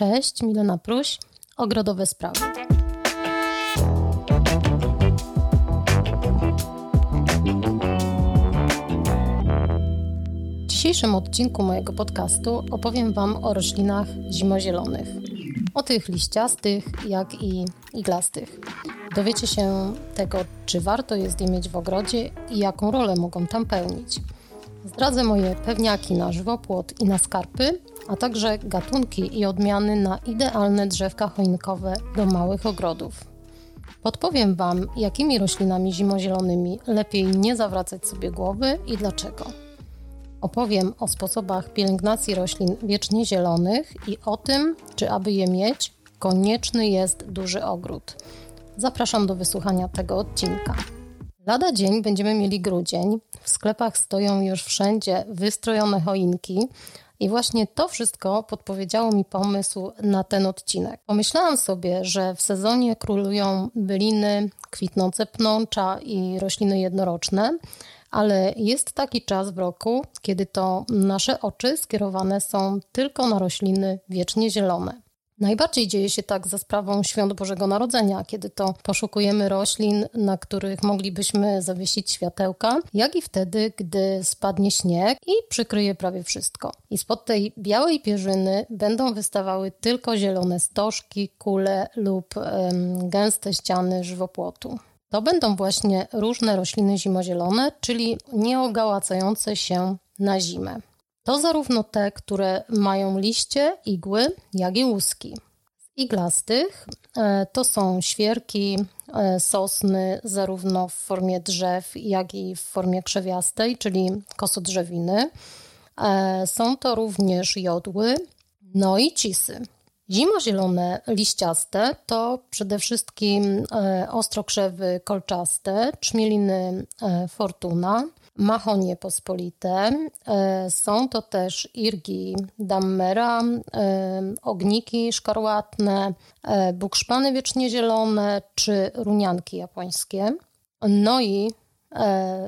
Cześć, Milena Pruś, Ogrodowe Sprawy. W dzisiejszym odcinku mojego podcastu opowiem Wam o roślinach zimozielonych. O tych liściastych, jak i iglastych. Dowiecie się tego, czy warto jest je mieć w ogrodzie i jaką rolę mogą tam pełnić. Zdradzę moje pewniaki na żywopłot i na skarpy, a także gatunki i odmiany na idealne drzewka choinkowe do małych ogrodów. Podpowiem Wam, jakimi roślinami zimozielonymi lepiej nie zawracać sobie głowy i dlaczego. Opowiem o sposobach pielęgnacji roślin wiecznie zielonych i o tym, czy aby je mieć, konieczny jest duży ogród. Zapraszam do wysłuchania tego odcinka. Lada dzień będziemy mieli grudzień. W sklepach stoją już wszędzie wystrojone choinki. I właśnie to wszystko podpowiedziało mi pomysł na ten odcinek. Pomyślałam sobie, że w sezonie królują byliny, kwitnące pnącza i rośliny jednoroczne, ale jest taki czas w roku, kiedy to nasze oczy skierowane są tylko na rośliny wiecznie zielone. Najbardziej dzieje się tak za sprawą świąt Bożego Narodzenia, kiedy to poszukujemy roślin, na których moglibyśmy zawiesić światełka, jak i wtedy, gdy spadnie śnieg i przykryje prawie wszystko. I spod tej białej pierzyny będą wystawały tylko zielone stożki, kule lub ym, gęste ściany żywopłotu. To będą właśnie różne rośliny zimozielone, czyli nieogałacające się na zimę. To zarówno te, które mają liście, igły, jak i łuski. Z iglastych e, to są świerki, e, sosny, zarówno w formie drzew, jak i w formie krzewiastej, czyli kosodrzewiny. E, są to również jodły, no i cisy. Zimozielone liściaste to przede wszystkim ostrokrzewy kolczaste, czmieliny fortuna, mahonie pospolite. E, są to też irgi dammera, e, ogniki szkarłatne, e, bukszpany wiecznie zielone czy runianki japońskie. No i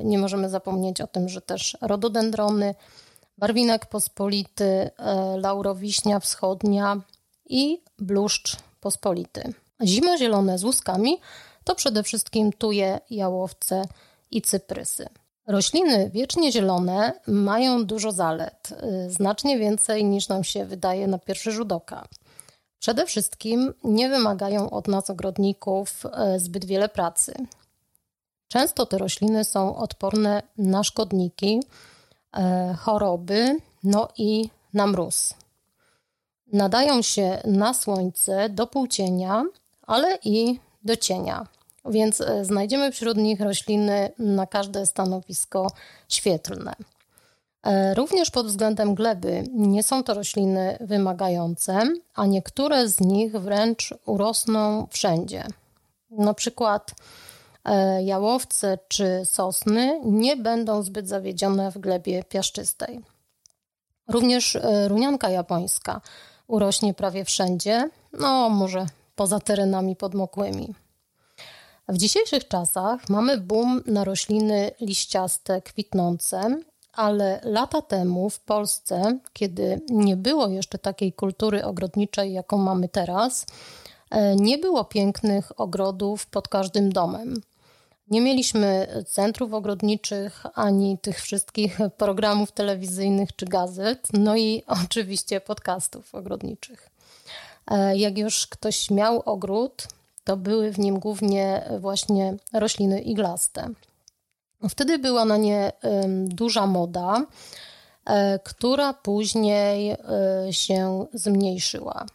nie możemy zapomnieć o tym, że też rododendrony, barwinek pospolity, laurowiśnia wschodnia i bluszcz pospolity. Zimozielone z łuskami to przede wszystkim tuje, jałowce i cyprysy. Rośliny wiecznie zielone mają dużo zalet, y, znacznie więcej niż nam się wydaje na pierwszy rzut oka. Przede wszystkim nie wymagają od nas ogrodników y, zbyt wiele pracy. Często te rośliny są odporne na szkodniki, y, choroby, no i na mróz. Nadają się na słońce do półcienia, ale i do cienia więc e, znajdziemy wśród nich rośliny na każde stanowisko świetlne. E, również pod względem gleby nie są to rośliny wymagające, a niektóre z nich wręcz urosną wszędzie. Na przykład e, jałowce czy sosny nie będą zbyt zawiedzione w glebie piaszczystej. Również runianka japońska urośnie prawie wszędzie, no może poza terenami podmokłymi. W dzisiejszych czasach mamy boom na rośliny liściaste, kwitnące, ale lata temu w Polsce, kiedy nie było jeszcze takiej kultury ogrodniczej, jaką mamy teraz, e, nie było pięknych ogrodów pod każdym domem. Nie mieliśmy centrów ogrodniczych ani tych wszystkich programów telewizyjnych czy gazet, no i oczywiście podcastów ogrodniczych. E, jak już ktoś miał ogród, to były w nim głównie właśnie rośliny iglaste. Wtedy była na nie duża moda, e, która później e, się zmniejszyła.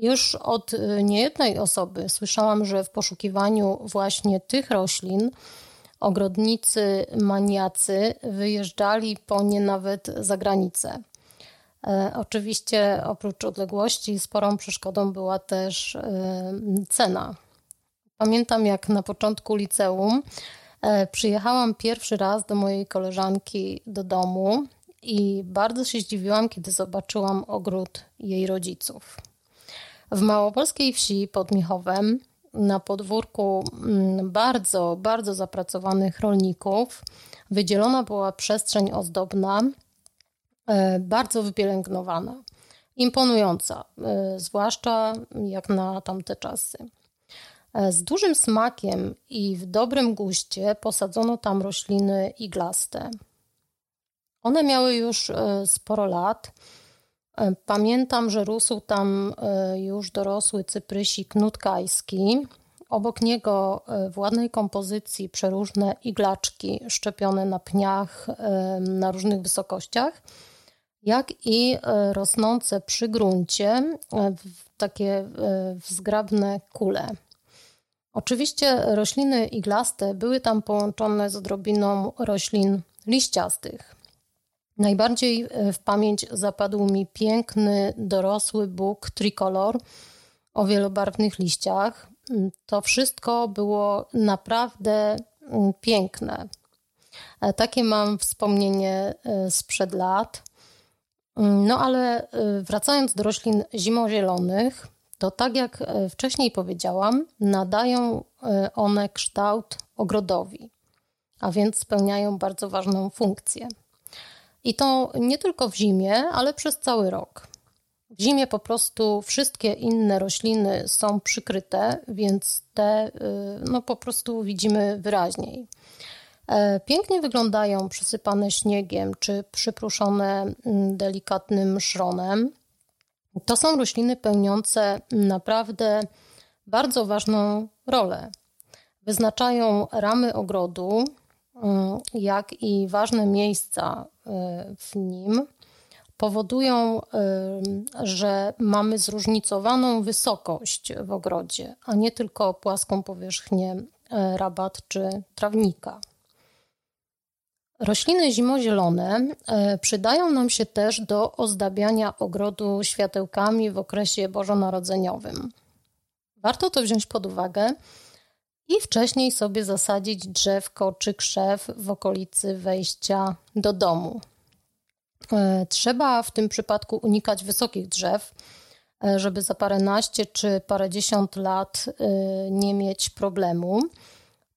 Już od e, niejednej osoby słyszałam, że w poszukiwaniu właśnie tych roślin ogrodnicy, maniacy wyjeżdżali po nie nawet za granicę. Oczywiście oprócz odległości sporą przeszkodą była też cena Pamiętam, jak na początku liceum e, przyjechałam pierwszy raz do mojej koleżanki do domu i bardzo się zdziwiłam, kiedy zobaczyłam ogród jej rodziców. W małopolskiej wsi pod Michowem, na podwórku mm, bardzo, bardzo zapracowanych rolników, wydzielona była przestrzeń ozdobna, e, bardzo wypielęgnowana. imponująca, zwłaszcza jak na tamte czasy. Z dużym smakiem i w dobrym guście posadzono tam rośliny iglaste. One miały już sporo lat E, pamiętam, że rósł tam e, już dorosły cyprysik nutkajski. Obok niego e, w ładnej kompozycji przeróżne iglaczki szczepione na pniach na różnych wysokościach, jak i rosnące przy gruncie takie wzgrabne kule. Oczywiście rośliny iglaste były tam połączone z odrobiną roślin liściastych. Najbardziej e, w pamięć zapadł mi piękny, dorosły bóg tricolor o wielobarwnych liściach. Mm, to wszystko było naprawdę mm, piękne. E, takie mam wspomnienie e, sprzed lat. Mm, no ale wracając do roślin zimozielonych, to tak jak wcześniej powiedziałam, nadają one kształt ogrodowi, a więc spełniają bardzo ważną funkcję. I to nie tylko w zimie, ale przez cały rok. W zimie po prostu wszystkie inne rośliny są przykryte, więc te y, no, po prostu widzimy wyraźniej. E, pięknie wyglądają przysypane śniegiem czy przypruszone mm, delikatnym szronem. To są rośliny pełniące naprawdę bardzo ważną rolę. Wyznaczają ramy ogrodu, mm, jak i ważne miejsca w nim powodują, że mamy zróżnicowaną wysokość w ogrodzie, a nie tylko płaską powierzchnię e, rabat czy trawnika. Rośliny zimozielone e, przydają nam się też do ozdabiania ogrodu światełkami w okresie bożonarodzeniowym. Warto to wziąć pod uwagę i wcześniej sobie zasadzić drzewko czy krzew w okolicy wejścia do domu. E, trzeba w tym przypadku unikać wysokich drzew, e, żeby za paręnaście czy parędziesiąt lat nie mieć problemu.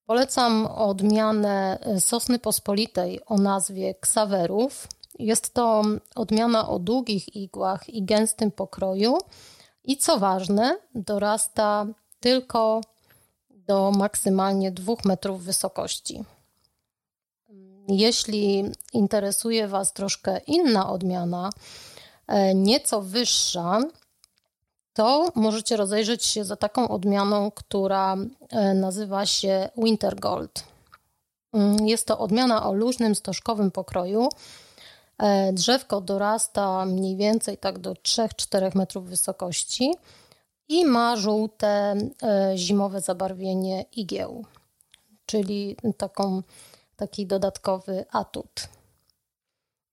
Polecam odmianę sosny pospolitej o nazwie ksawerów. Jest to odmiana o długich igłach i gęstym pokroju i co ważne, dorasta tylko do maksymalnie 2 metrów wysokości. Jeśli interesuje Was troszkę inna odmiana, e, nieco wyższa, to możecie rozejrzeć się za taką odmianą, która e, nazywa się Winter Gold. Mm, jest to odmiana o luźnym, stożkowym pokroju. E, drzewko dorasta mniej więcej tak do 3-4 metrów wysokości i ma żółte e, zimowe zabarwienie igieł, czyli taką, taki dodatkowy atut.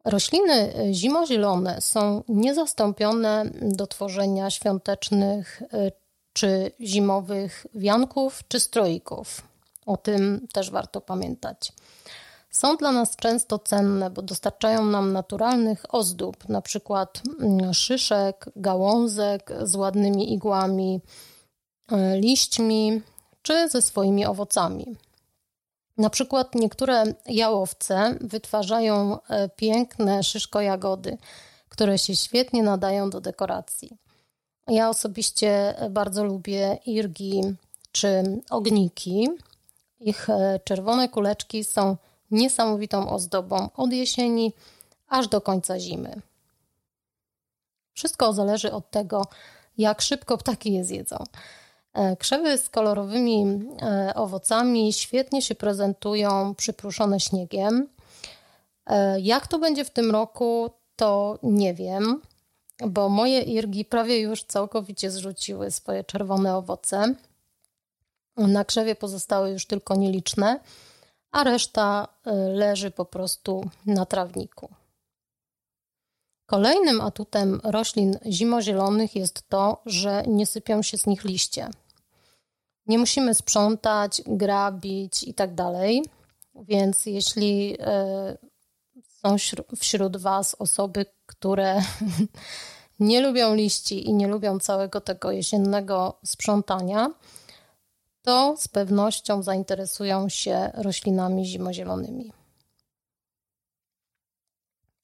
Rośliny zimozielone są niezastąpione do tworzenia świątecznych e, czy zimowych wianków czy stroików. O tym też warto pamiętać. Są dla nas często cenne, bo dostarczają nam naturalnych ozdób, na przykład mm, szyszek, gałązek z ładnymi igłami, e, liśćmi czy ze swoimi owocami. Na przykład niektóre jałowce wytwarzają e, piękne szyszko-jagody, które się świetnie nadają do dekoracji. Ja osobiście bardzo lubię irgi czy ogniki. Ich e, czerwone kuleczki są niesamowitą ozdobą od jesieni aż do końca zimy. Wszystko zależy od tego, jak szybko ptaki je zjedzą. E, krzewy z kolorowymi e, owocami świetnie się prezentują przypruszone śniegiem. E, jak to będzie w tym roku, to nie wiem, bo moje irgi prawie już całkowicie zrzuciły swoje czerwone owoce. Na krzewie pozostały już tylko nieliczne a reszta leży po prostu na trawniku. Kolejnym atutem roślin zimozielonych jest to, że nie sypią się z nich liście. Nie musimy sprzątać, grabić itd. Tak więc jeśli y, są wśród Was osoby, które nie lubią liści i nie lubią całego tego jesiennego sprzątania, to z pewnością zainteresują się roślinami zimozielonymi.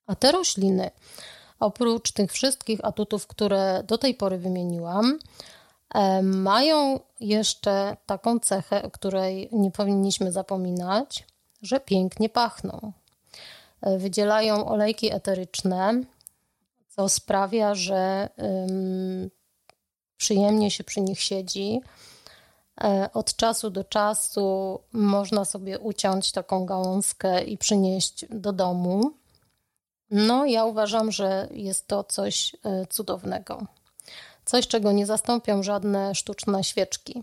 A te rośliny oprócz tych wszystkich atutów, które do tej pory wymieniłam, e, mają jeszcze taką cechę, o której nie powinniśmy zapominać, że pięknie pachną. E, wydzielają olejki eteryczne, co sprawia, że przyjemnie się przy nich siedzi. E, od czasu do czasu można sobie uciąć taką gałązkę i przynieść do domu. No, ja uważam, że jest to coś e, cudownego. Coś, czego nie zastąpią żadne sztuczne świeczki.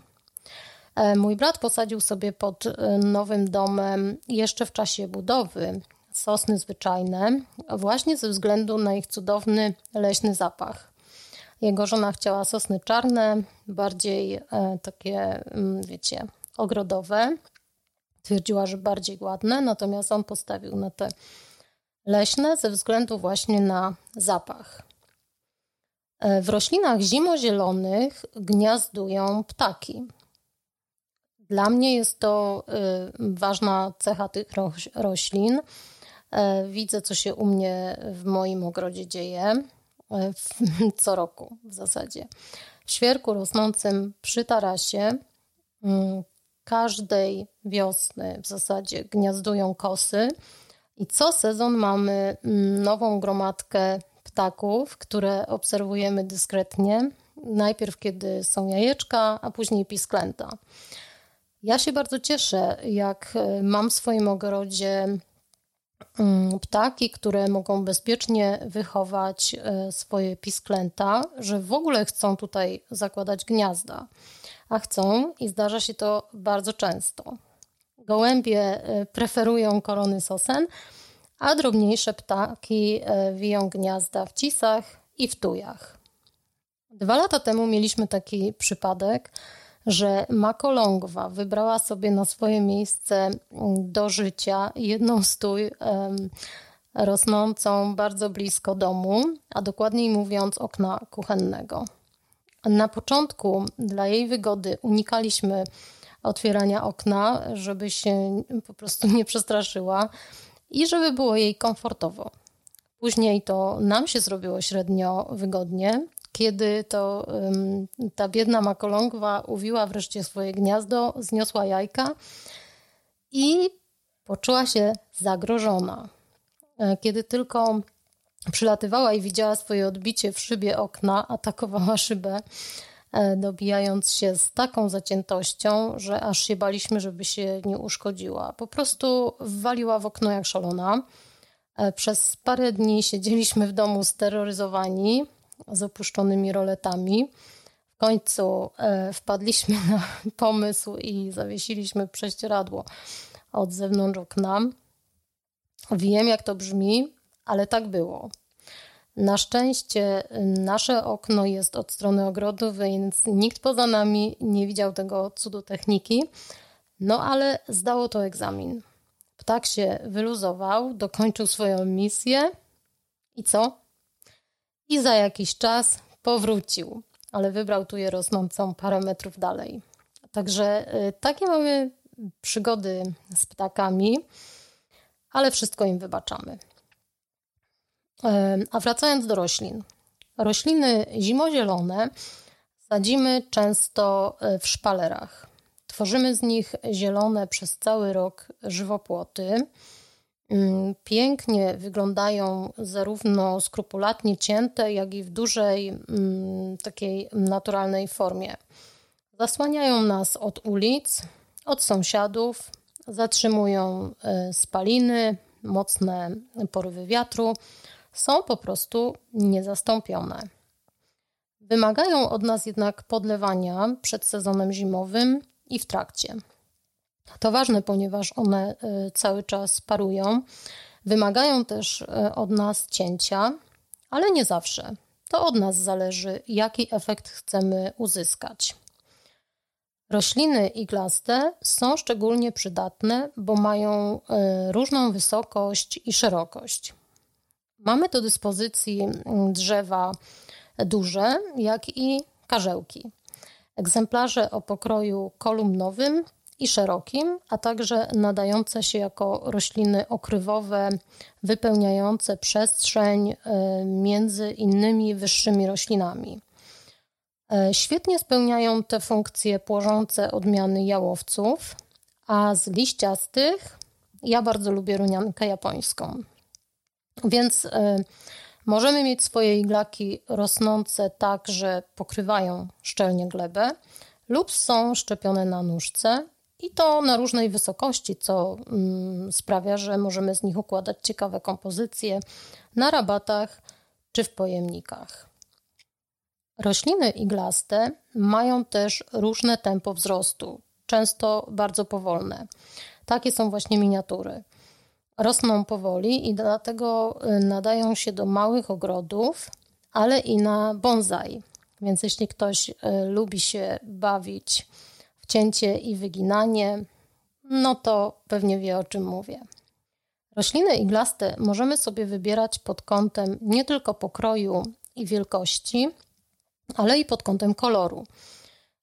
E, mój brat posadził sobie pod nowym domem jeszcze w czasie budowy sosny zwyczajne, właśnie ze względu na ich cudowny leśny zapach. Jego żona chciała sosny czarne, bardziej e, takie, mm, wiecie, ogrodowe. Twierdziła, że bardziej ładne, natomiast on postawił na te leśne ze względu właśnie na zapach. E, w roślinach zimozielonych gniazdują ptaki. Dla mnie jest to y, ważna cecha tych roślin. E, widzę, co się u mnie w moim ogrodzie dzieje co roku w zasadzie. W świerku rosnącym przy tarasie mm, każdej wiosny w zasadzie gniazdują kosy i co sezon mamy mm, nową gromadkę ptaków, które obserwujemy dyskretnie. Najpierw, kiedy są jajeczka, a później pisklęta. Ja się bardzo cieszę, jak e, mam w swoim ogrodzie Mm, ptaki, które mogą bezpiecznie wychować e, swoje pisklęta, że w ogóle chcą tutaj zakładać gniazda, a chcą i zdarza się to bardzo często. Gołębie e, preferują korony sosen, a drobniejsze ptaki e, wiją gniazda w cisach i w tujach. Dwa lata temu mieliśmy taki przypadek, że makolągwa wybrała sobie na swoje miejsce do życia jedną stój rosnącą bardzo blisko domu, a dokładniej mówiąc okna kuchennego. Na początku dla jej wygody unikaliśmy otwierania okna, żeby się po prostu nie przestraszyła i żeby było jej komfortowo. Później to nam się zrobiło średnio wygodnie, kiedy to ta biedna makolągwa uwiła wreszcie swoje gniazdo, zniosła jajka i poczuła się zagrożona. E, kiedy tylko przylatywała i widziała swoje odbicie w szybie okna, atakowała szybę, dobijając się z taką zaciętością, że aż się baliśmy, żeby się nie uszkodziła. Po prostu waliła w okno jak szalona. E, przez parę dni siedzieliśmy w domu steroryzowani, z opuszczonymi roletami. W końcu e, wpadliśmy na pomysł i zawiesiliśmy prześcieradło od zewnątrz okna. Wiem, jak to brzmi, ale tak było. Na szczęście nasze okno jest od strony ogrodu, więc nikt poza nami nie widział tego cudu techniki. No ale zdało to egzamin. Ptak się wyluzował, dokończył swoją misję i co? i za jakiś czas powrócił, ale wybrał tu je rosnącą parę metrów dalej. Także y, takie mamy przygody z ptakami, ale wszystko im wybaczamy. A wracając do roślin. Rośliny zimozielone sadzimy często y, w szpalerach. Tworzymy z nich zielone przez cały rok żywopłoty. Mm, pięknie wyglądają zarówno skrupulatnie cięte, jak i w dużej, mm, takiej naturalnej formie. Zasłaniają nas od ulic, od sąsiadów, zatrzymują e, spaliny, mocne porywy wiatru, są po prostu niezastąpione. Wymagają od nas jednak podlewania przed sezonem zimowym i w trakcie. To ważne, ponieważ one y, cały czas parują. Wymagają też y, od nas cięcia, ale nie zawsze. To od nas zależy, jaki efekt chcemy uzyskać. Rośliny iglaste są szczególnie przydatne, bo mają y, różną wysokość i szerokość. Mamy do dyspozycji mm, drzewa duże, jak i karzełki. Egzemplarze o pokroju kolumnowym i szerokim, a także nadające się jako rośliny okrywowe, wypełniające przestrzeń e, między innymi wyższymi roślinami. E, świetnie spełniają te funkcje płożące odmiany jałowców, a z liściastych ja bardzo lubię runiankę japońską. Więc e, możemy mieć swoje iglaki rosnące tak, że pokrywają szczelnie glebę, lub są szczepione na nóżce i to na różnej wysokości, co mm, sprawia, że możemy z nich układać ciekawe kompozycje na rabatach czy w pojemnikach. Rośliny iglaste mają też różne tempo wzrostu, często bardzo powolne. Takie są właśnie miniatury. Rosną powoli i dlatego y, nadają się do małych ogrodów, ale i na bonsai. Więc jeśli ktoś y, lubi się bawić w cięcie i wyginanie, no to pewnie wie o czym mówię. Rośliny iglaste możemy sobie wybierać pod kątem nie tylko pokroju i wielkości, ale i pod kątem koloru.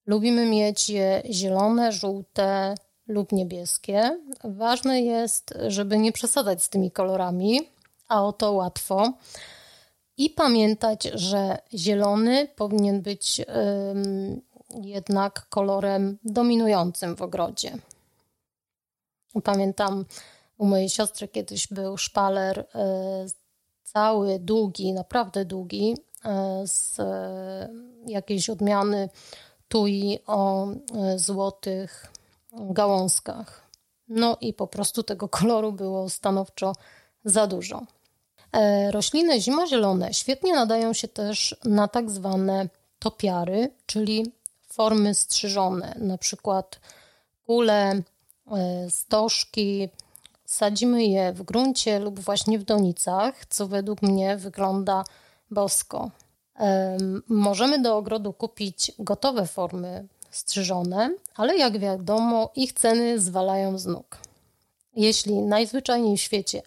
Lubimy mieć je zielone, żółte lub niebieskie. Ważne jest, żeby nie przesadzać z tymi kolorami, a o to łatwo. I pamiętać, że zielony powinien być jednak kolorem dominującym w ogrodzie. Pamiętam u mojej siostry kiedyś był szpaler y, cały, długi, naprawdę długi, y, z jakiejś odmiany tui o złotych gałązkach. No i po prostu tego koloru było stanowczo za dużo. E, rośliny zimozielone świetnie nadają się też na tak zwane topiary, czyli formy strzyżone, na przykład kule, e, stożki. Sadzimy je w gruncie lub właśnie w donicach, co według mnie wygląda bosko. Możemy do ogrodu kupić gotowe formy strzyżone, ale jak wiadomo, ich ceny zwalają z nóg. Jeśli najzwyczajniej w świecie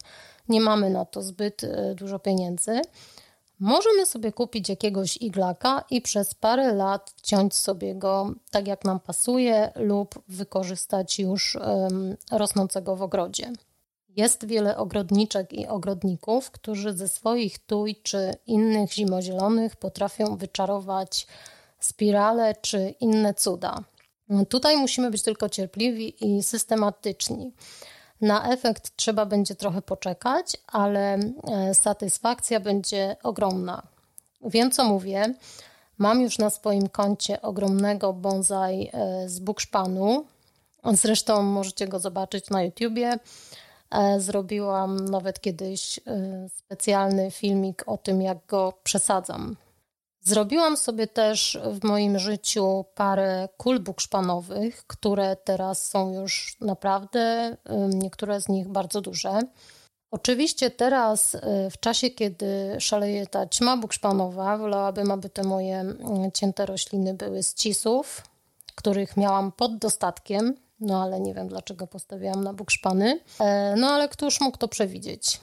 nie mamy na to zbyt e, dużo pieniędzy, możemy sobie kupić jakiegoś iglaka i przez parę lat ciąć sobie go tak jak nam pasuje lub wykorzystać już rosnącego w ogrodzie. Jest wiele ogrodniczek i ogrodników, którzy ze swoich tuj czy innych zimozielonych potrafią wyczarować spirale czy inne cuda. Tutaj musimy być tylko cierpliwi i systematyczni. Na efekt trzeba będzie trochę poczekać, ale e, satysfakcja będzie ogromna. Wiem, co mówię. Mam już na swoim koncie ogromnego bonsai e, z bukszpanu. Zresztą możecie go zobaczyć na YouTubie. E, zrobiłam nawet kiedyś specjalny filmik o tym, jak go przesadzam. Zrobiłam sobie też w moim życiu parę kul bukszpanowych, które teraz są już naprawdę, niektóre z nich bardzo duże. Oczywiście teraz, e, w czasie, kiedy szaleje ta ćma bukszpanowa, wolałabym, aby te moje cięte rośliny były z cisów, których miałam pod dostatkiem, no ale nie wiem dlaczego postawiłam na bukszpany. E, no ale któż mógł to przewidzieć?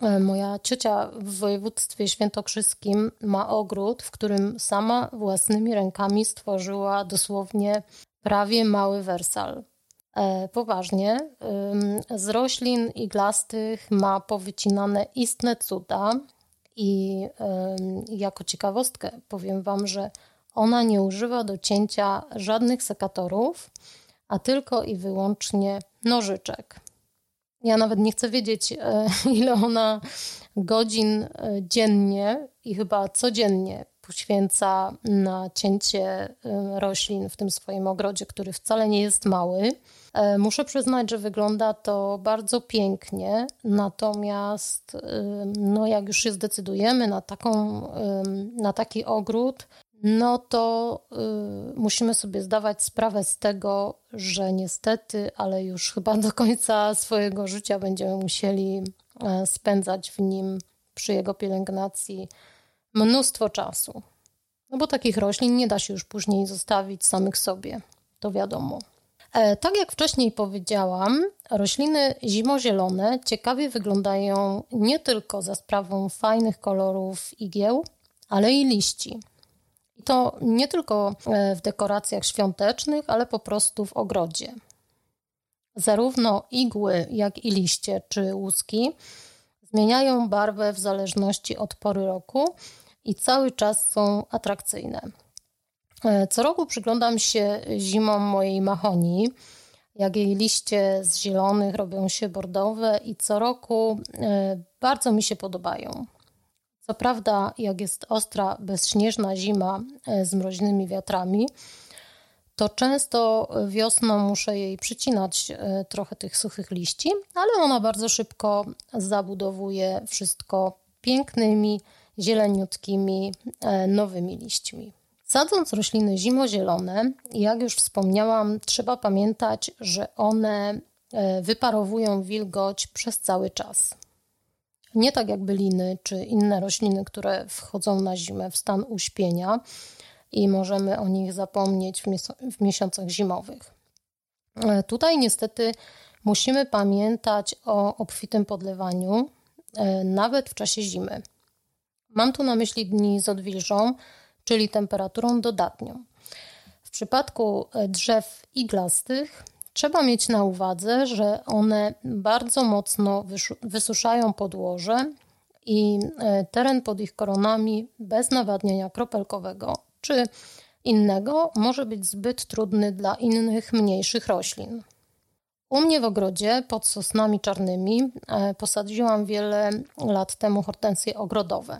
E, moja ciocia w województwie świętokrzyskim ma ogród, w którym sama własnymi rękami stworzyła dosłownie prawie mały wersal. E, poważnie, z roślin iglastych ma powycinane istne cuda i jako ciekawostkę powiem Wam, że ona nie używa do cięcia żadnych sekatorów, a tylko i wyłącznie nożyczek. Ja nawet nie chcę wiedzieć, e, ile ona godzin e, dziennie i chyba codziennie poświęca na cięcie e, roślin w tym swoim ogrodzie, który wcale nie jest mały. Muszę przyznać, że wygląda to bardzo pięknie, natomiast no jak już się zdecydujemy na, taką, na taki ogród, no to y, musimy sobie zdawać sprawę z tego, że niestety, ale już chyba do końca swojego życia będziemy musieli e, spędzać w nim przy jego pielęgnacji mnóstwo czasu. No bo takich roślin nie da się już później zostawić samych sobie, to wiadomo. E, tak jak wcześniej powiedziałam, rośliny zimozielone ciekawie wyglądają nie tylko za sprawą fajnych kolorów igieł, ale i liści to nie tylko e, w dekoracjach świątecznych, ale po prostu w ogrodzie. Zarówno igły, jak i liście czy łuski zmieniają barwę w zależności od pory roku i cały czas są atrakcyjne. E, co roku przyglądam się zimą mojej mahonii, jak jej liście z zielonych robią się bordowe i co roku e, bardzo mi się podobają. Co prawda, jak jest ostra, bezśnieżna zima e, z mroźnymi wiatrami, to często wiosną muszę jej przycinać trochę tych suchych liści, ale ona bardzo szybko zabudowuje wszystko pięknymi, zieleniutkimi, nowymi liśćmi. Sadząc rośliny zimozielone, jak już wspomniałam, trzeba pamiętać, że one e, wyparowują wilgoć przez cały czas. Nie tak jak byliny czy inne rośliny, które wchodzą na zimę w stan uśpienia i możemy o nich zapomnieć w, miesiącach zimowych. E, tutaj niestety musimy pamiętać o obfitym podlewaniu, e, nawet w czasie zimy. Mam tu na myśli dni z odwilżą, czyli temperaturą dodatnią. W przypadku e, drzew iglastych trzeba mieć na uwadze, że one bardzo mocno wysuszają podłoże i e, teren pod ich koronami bez nawadniania kropelkowego czy innego może być zbyt trudny dla innych mniejszych roślin. U mnie w ogrodzie pod sosnami czarnymi e, posadziłam wiele lat temu hortensje ogrodowe.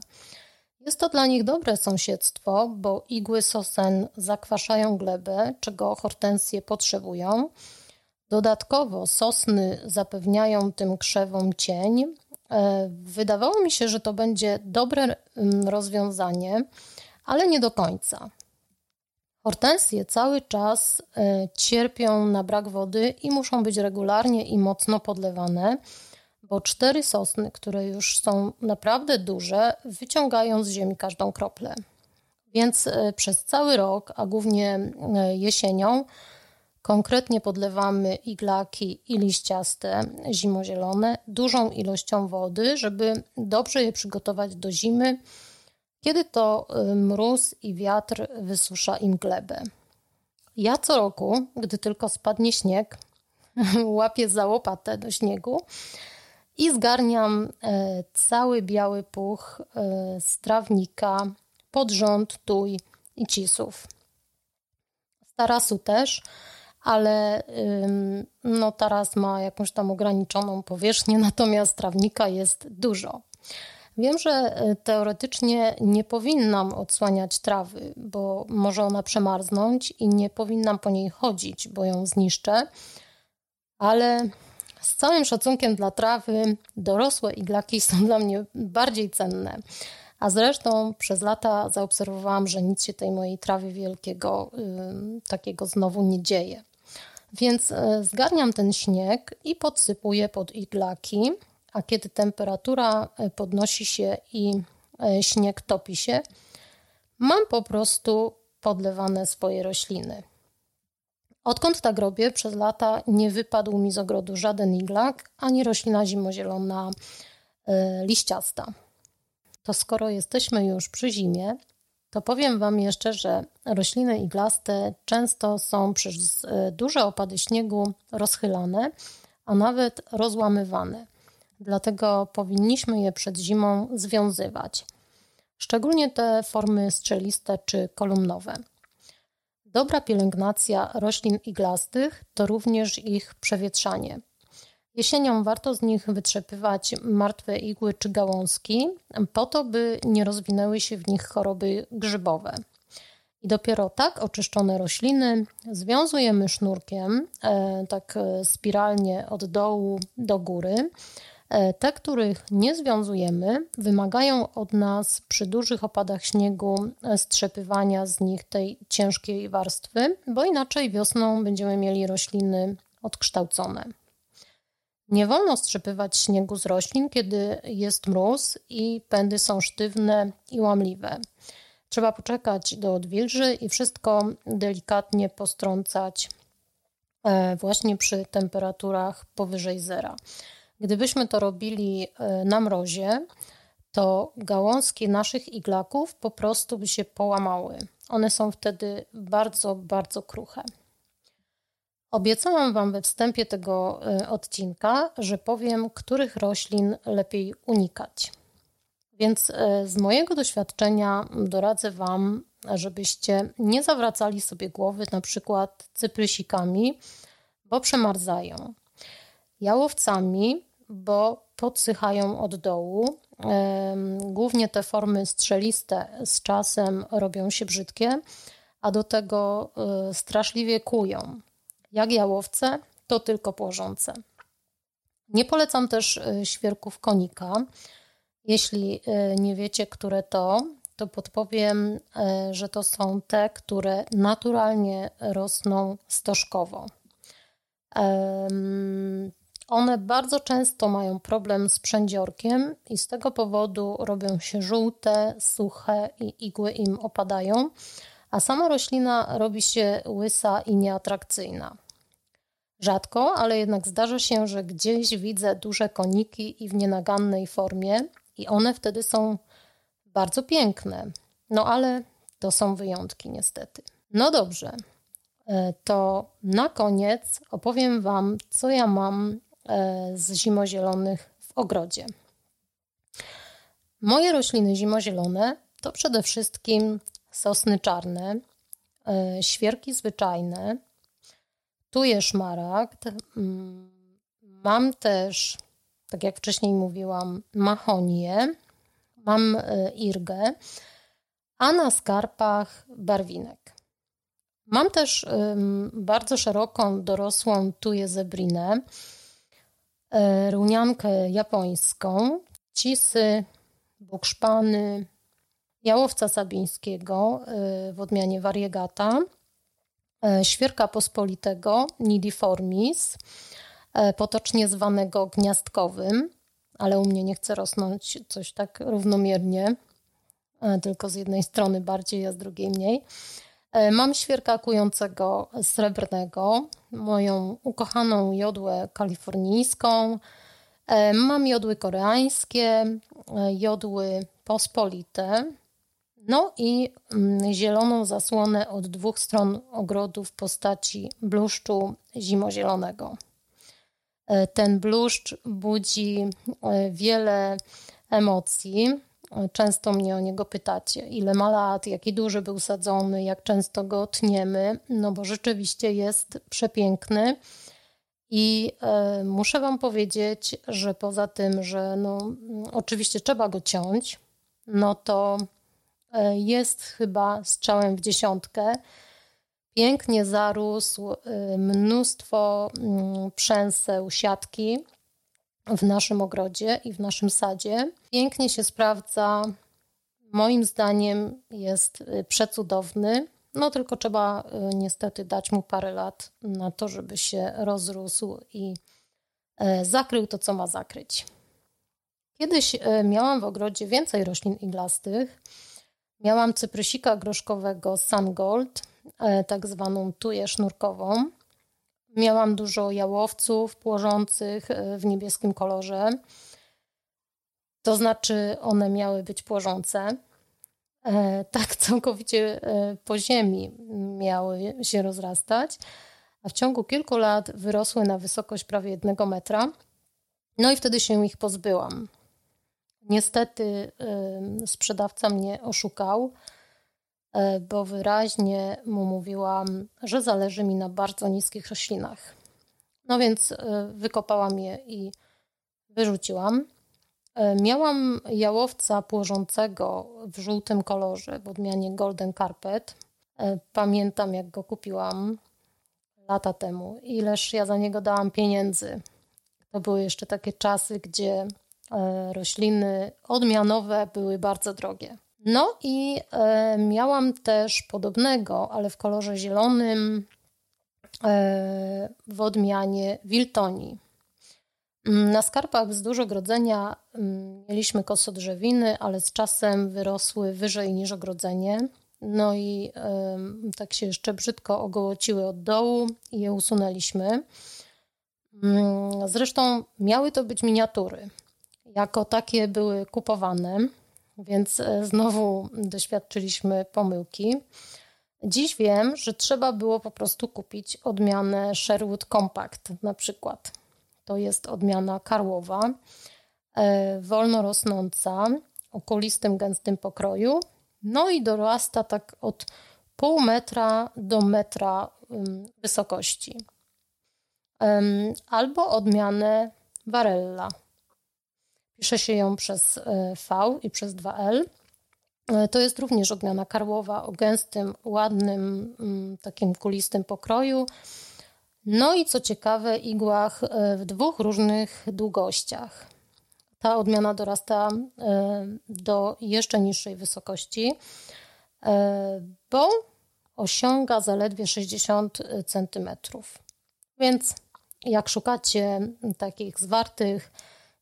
Jest to dla nich dobre sąsiedztwo, bo igły sosen zakwaszają glebę, czego hortensje potrzebują. Dodatkowo sosny zapewniają tym krzewom cień. E, wydawało mi się, że to będzie dobre mm, rozwiązanie, ale nie do końca. Hortensje cały czas e, cierpią na brak wody i muszą być regularnie i mocno podlewane bo cztery sosny, które już są naprawdę duże, wyciągają z ziemi każdą kroplę. Więc e, przez cały rok, a głównie jesienią, konkretnie podlewamy iglaki i liściaste zimozielone dużą ilością wody, żeby dobrze je przygotować do zimy, kiedy to e, mróz i wiatr wysusza im glebę. Ja co roku, gdy tylko spadnie śnieg, łapię za łopatę do śniegu i zgarniam e, cały biały puch e, z trawnika, podrząd, tuj i cisów. Z tarasu też, ale no, taras ma jakąś tam ograniczoną powierzchnię, natomiast trawnika jest dużo. Wiem, że e, teoretycznie nie powinnam odsłaniać trawy, bo może ona przemarznąć i nie powinnam po niej chodzić, bo ją zniszczę, ale z całym szacunkiem dla trawy, dorosłe iglaki są dla mnie bardziej cenne. A zresztą przez lata zaobserwowałam, że nic się tej mojej trawy wielkiego yy, takiego znowu nie dzieje. Więc yy, zgarniam ten śnieg i podsypuję pod iglaki, a kiedy temperatura y, podnosi się i yy, śnieg topi się, mam po prostu podlewane swoje rośliny. Odkąd tak robię, przez lata nie wypadł mi z ogrodu żaden iglak, ani roślina zimozielona liściasta. To skoro jesteśmy już przy zimie, to powiem Wam jeszcze, że rośliny iglaste często są przez y, duże opady śniegu rozchylane, a nawet rozłamywane. Dlatego powinniśmy je przed zimą związywać. Szczególnie te formy strzeliste czy kolumnowe. Dobra pielęgnacja roślin iglastych to również ich przewietrzanie. Jesienią warto z nich wytrzepywać martwe igły czy gałązki, po to, by nie rozwinęły się w nich choroby grzybowe. I dopiero tak oczyszczone rośliny związujemy sznurkiem, e, tak e, spiralnie od dołu do góry, E, te, których nie związujemy, wymagają od nas przy dużych opadach śniegu strzepywania z nich tej ciężkiej warstwy, bo inaczej wiosną będziemy mieli rośliny odkształcone. Nie wolno strzepywać śniegu z roślin, kiedy jest mróz i pędy są sztywne i łamliwe. Trzeba poczekać do odwilży i wszystko delikatnie postrącać e, właśnie przy temperaturach powyżej zera. Gdybyśmy to robili e, na mrozie, to gałązki naszych iglaków po prostu by się połamały. One są wtedy bardzo, bardzo kruche. Obiecałam Wam we wstępie tego e, odcinka, że powiem, których roślin lepiej unikać. Więc e, z mojego doświadczenia doradzę Wam, żebyście nie zawracali sobie głowy na przykład cyprysikami, bo przemarzają, jałowcami, bo podsychają od dołu. Głównie te formy strzeliste z czasem robią się brzydkie, a do tego e, straszliwie kują. Jak jałowce, to tylko płożące. Nie polecam też e, świerków konika. Jeśli e, nie wiecie, które to, to podpowiem, że to są te, które naturalnie rosną stożkowo. One bardzo często mają problem z przędziorkiem i z tego powodu robią się żółte, suche i igły im opadają, a sama roślina robi się łysa i nieatrakcyjna. Rzadko, ale jednak zdarza się, że gdzieś widzę duże koniki i w nienagannej formie, i one wtedy są bardzo piękne. No ale to są wyjątki, niestety. No dobrze, e, to na koniec opowiem Wam, co ja mam e, z zimozielonych w ogrodzie. Moje rośliny zimozielone to przede wszystkim sosny czarne, e, świerki zwyczajne, tu jest szmaragd. Mm, mam też, tak jak wcześniej mówiłam, mahonię, mam e, irgę, a na skarpach barwinek. Mam też bardzo szeroką, dorosłą tuję zebrinę, e, runiankę japońską, cisy, bukszpany, jałowca sabińskiego y, w odmianie variegata, świerka pospolitego nidiformis, y, potocznie zwanego gniazdkowym, ale u mnie nie chce rosnąć coś tak równomiernie, tylko z jednej strony bardziej, a z drugiej mniej. Mam świerka kującego srebrnego, moją ukochaną jodłę kalifornijską. Mam jodły koreańskie, jodły pospolite, no i mm, zieloną zasłonę od dwóch stron ogrodu w postaci bluszczu zimozielonego. E, ten bluszcz budzi e, wiele emocji. E, często mnie o niego pytacie, ile ma lat, jaki duży był sadzony, jak często go tniemy, no bo rzeczywiście jest przepiękny. I muszę Wam powiedzieć, że poza tym, że no, oczywiście trzeba go ciąć, no to jest chyba strzałem w dziesiątkę. Pięknie zarósł, e, mnóstwo mm, przęseł, siatki w naszym ogrodzie i w naszym sadzie. Pięknie się sprawdza. Moim zdaniem jest e, przecudowny. No tylko trzeba niestety dać mu parę lat na to, żeby się rozrósł i zakrył to, co ma zakryć. Kiedyś miałam w ogrodzie więcej roślin iglastych. Miałam cyprysika groszkowego Sungold, e, tak zwaną tuję sznurkową. Miałam dużo jałowców płożących e, w niebieskim kolorze. To znaczy, one miały być płożące. E, tak całkowicie po ziemi miały się rozrastać, a w ciągu kilku lat wyrosły na wysokość prawie jednego metra. No i wtedy się ich pozbyłam. Niestety sprzedawca mnie oszukał, e, bo wyraźnie mu mówiłam, że zależy mi na bardzo niskich roślinach. No więc e, wykopałam je i wyrzuciłam. E, miałam jałowca płożącego w żółtym kolorze w odmianie Golden Carpet. Pamiętam, jak go kupiłam lata temu. Ileż ja za niego dałam pieniędzy. To były jeszcze takie czasy, gdzie rośliny odmianowe były bardzo drogie. No i e, miałam też podobnego, ale w kolorze zielonym e, w odmianie Wiltoni. Mm, na skarpach wzdłuż ogrodzenia mm, mieliśmy kosodrzewiny, ale z czasem wyrosły wyżej niż ogrodzenie. No i tak się jeszcze brzydko ogołociły od dołu i je usunęliśmy. Mm, zresztą miały to być miniatury jako takie były kupowane, więc e, znowu doświadczyliśmy pomyłki. Dziś wiem, że trzeba było po prostu kupić odmianę Sherwood Compact na przykład. To jest odmiana karłowa, e, wolno rosnąca, o kulistym, gęstym pokroju. No i dorasta tak od pół metra do metra wysokości. Albo odmianę Varella. Pisze się ją przez e, V i przez 2L. E, to jest również odmiana karłowa o gęstym, ładnym, mm, takim kulistym pokroju. No i co ciekawe, igłach e, w dwóch różnych długościach. Ta odmiana dorasta do jeszcze niższej wysokości, bo osiąga zaledwie 60 cm. Więc jak szukacie takich zwartych,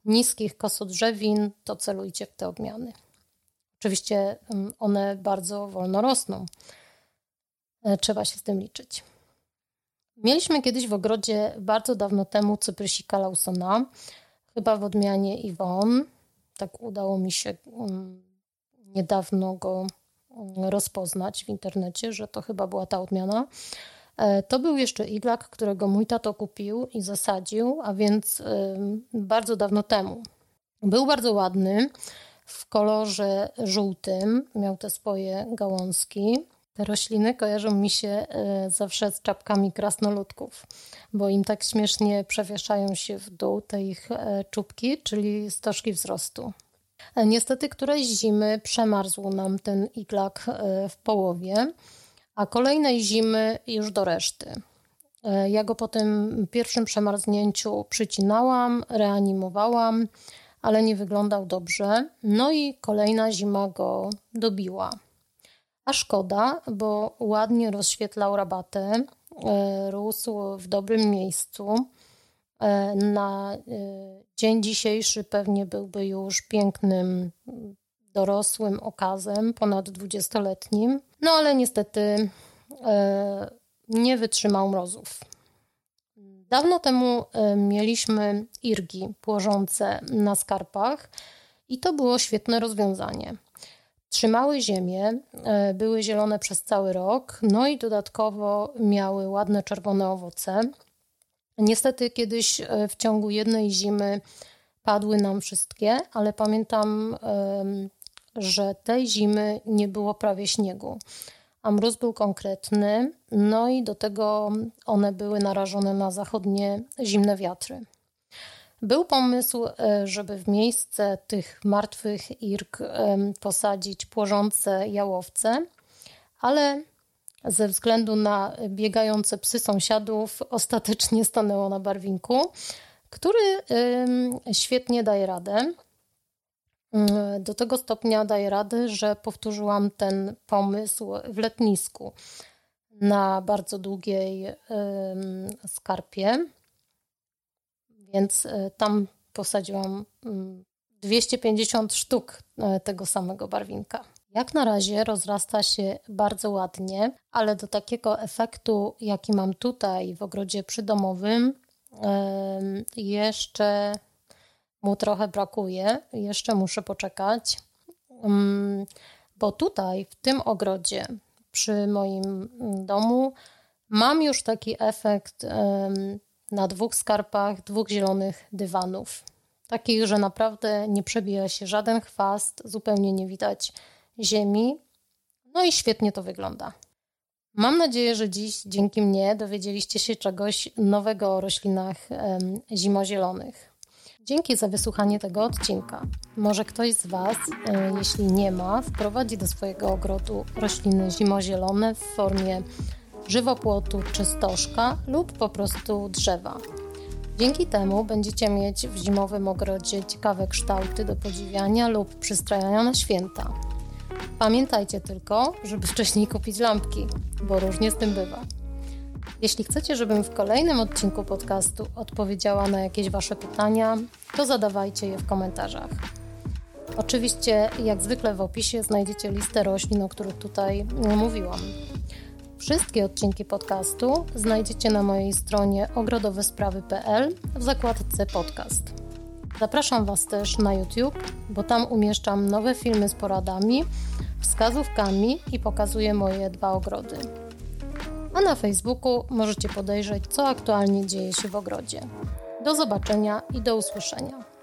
niskich kosodrzewin, to celujcie w te odmiany. Oczywiście one bardzo wolno rosną. E, trzeba się z tym liczyć. Mieliśmy kiedyś w ogrodzie bardzo dawno temu cyprysika Lawsona, chyba w odmianie Yvonne. Tak udało mi się niedawno go rozpoznać w internecie, że to chyba była ta odmiana. E, to był jeszcze iglak, którego mój tato kupił i zasadził, a więc bardzo dawno temu. Był bardzo ładny w kolorze żółtym, miał te swoje gałązki. Te rośliny kojarzą mi się e, zawsze z czapkami krasnoludków, bo im tak śmiesznie przewieszają się w dół te ich e, czubki, czyli stożki wzrostu. Niestety któreś zimy przemarzł nam ten iglak w połowie, a kolejnej zimy już do reszty. Ja go po tym pierwszym przemarznięciu przycinałam, reanimowałam, ale nie wyglądał dobrze. No i kolejna zima go dobiła. A szkoda, bo ładnie rozświetlał rabatę, e, rósł w dobrym miejscu. E, na e, dzień dzisiejszy pewnie byłby już pięknym, dorosłym okazem, ponad dwudziestoletnim. No ale niestety nie wytrzymał mrozów. Dawno temu e, mieliśmy irgi płożące na skarpach i to było świetne rozwiązanie. Trzymały ziemię, e, były zielone przez cały rok, no i dodatkowo miały ładne czerwone owoce. Niestety kiedyś e, w ciągu jednej zimy padły nam wszystkie, ale pamiętam, że tej zimy nie było prawie śniegu a mróz był konkretny, no i do tego one były narażone na zachodnie zimne wiatry. Był pomysł, e, żeby w miejsce tych martwych irk posadzić płożące jałowce, ale ze względu na biegające psy sąsiadów ostatecznie stanęło na barwinku, który świetnie daje radę. Do tego stopnia daję rady, że powtórzyłam ten pomysł w letnisku na bardzo długiej skarpie, więc e, tam posadziłam 250 sztuk e, tego samego barwinka. Jak na razie rozrasta się bardzo ładnie, ale do takiego efektu, jaki mam tutaj w ogrodzie przydomowym, jeszcze mu trochę brakuje. Jeszcze muszę poczekać, mm, bo tutaj, w tym ogrodzie, przy moim domu, mam już taki efekt na dwóch skarpach, dwóch zielonych dywanów. Takich, że naprawdę nie przebija się żaden chwast, zupełnie nie widać ziemi. No i świetnie to wygląda. Mam nadzieję, że dziś dzięki mnie dowiedzieliście się czegoś nowego o roślinach zimozielonych. Dzięki za wysłuchanie tego odcinka. Może ktoś z Was, e, jeśli nie ma, wprowadzi do swojego ogrodu rośliny zimozielone w formie żywopłotu czy stożka lub po prostu drzewa. Dzięki temu będziecie mieć w zimowym ogrodzie ciekawe kształty do podziwiania lub przystrajania na święta. Pamiętajcie tylko, żeby wcześniej kupić lampki, bo różnie z tym bywa. Jeśli chcecie, żebym w kolejnym odcinku podcastu odpowiedziała na jakieś Wasze pytania, to zadawajcie je w komentarzach. Oczywiście, jak zwykle w opisie znajdziecie listę roślin, o których tutaj mówiłam. Wszystkie odcinki podcastu znajdziecie na mojej stronie ogrodowesprawy.pl w zakładce podcast. Zapraszam Was też na YouTube, bo tam umieszczam nowe filmy z poradami, wskazówkami i pokazuję moje dwa ogrody. A na Facebooku możecie podejrzeć, co aktualnie dzieje się w ogrodzie. Do zobaczenia i do usłyszenia.